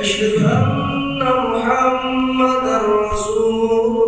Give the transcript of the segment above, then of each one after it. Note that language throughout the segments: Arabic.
أشهد أن محمدا رسول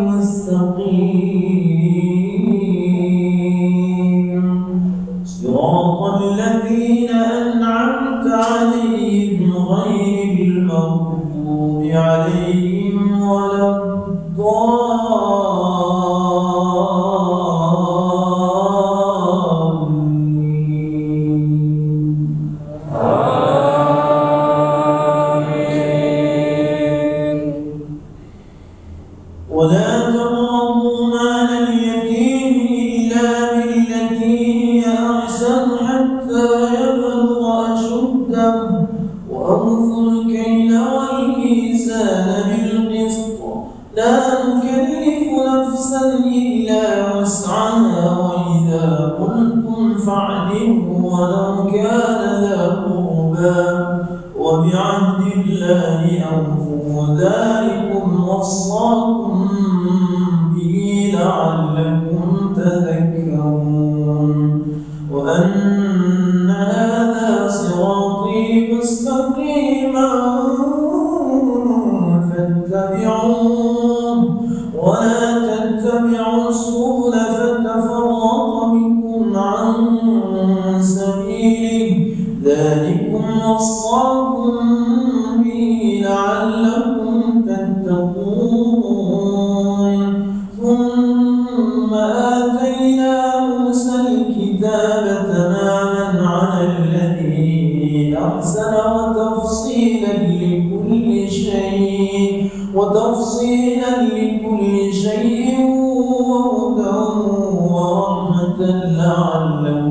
المغضوب عليهم ولا الضالين. آمين. ولا ذلكم وصاكم به لعلكم تتقون. ثم آتينا موسى الكتاب تماما على الذي أحسن وتفصيلا لكل شيء وتفصيلا لكل شيء وهدى ورحمة لعلكم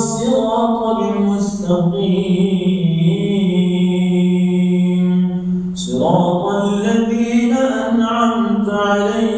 الصراط المستقيم. صراط الذين أنعمت عليهم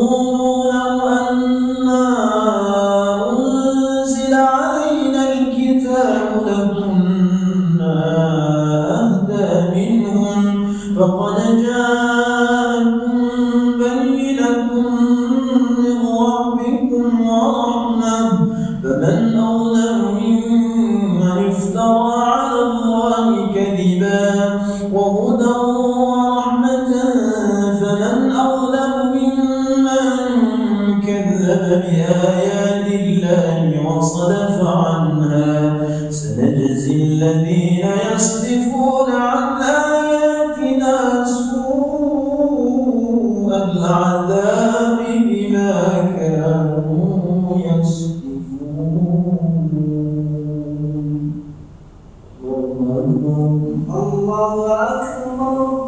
Oh. الذين يصدفون عن آياتنا سوء العذاب بما كانوا يصدفون. الله أكبر.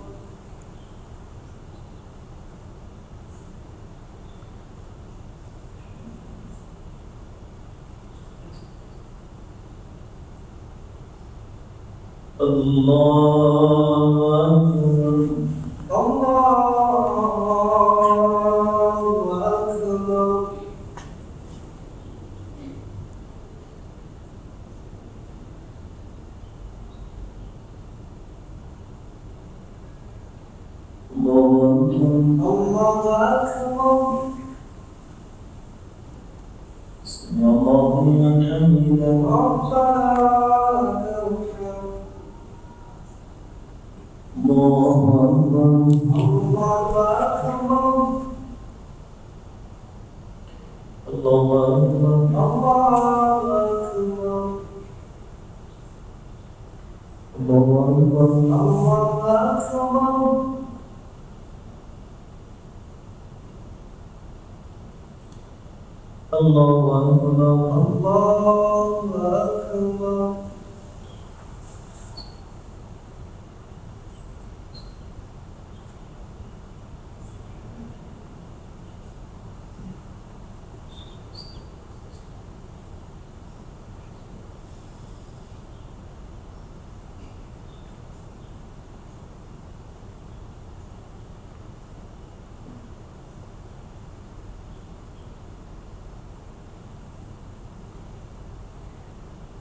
الله أكبر سمع الله من الله أكبر الله أكبر الله أكبر.